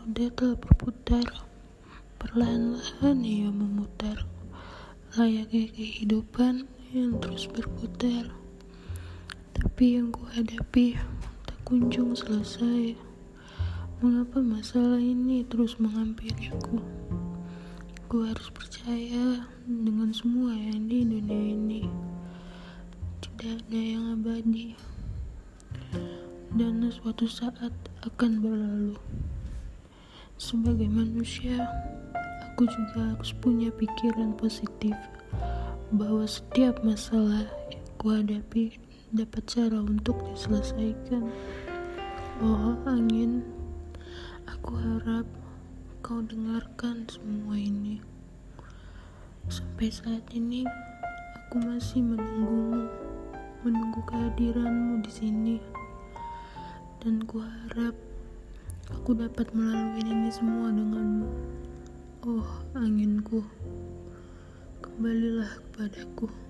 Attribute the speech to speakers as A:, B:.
A: roda telah berputar, perlahan-lahan ia memutar, layaknya kehidupan yang terus berputar. Tapi yang ku hadapi tak kunjung selesai. Mengapa masalah ini terus menghampiriku? Ku harus percaya dengan semua yang di dunia ini. Tidak ada yang abadi. Dan suatu saat akan berlalu. Sebagai manusia, aku juga harus punya pikiran positif bahwa setiap masalah yang kuhadapi dapat cara untuk diselesaikan. Oh angin, aku harap kau dengarkan semua ini. Sampai saat ini, aku masih menunggumu, menunggu kehadiranmu di sini. Dan kuharap aku dapat melalui ini semua denganmu. Oh, anginku, kembalilah kepadaku.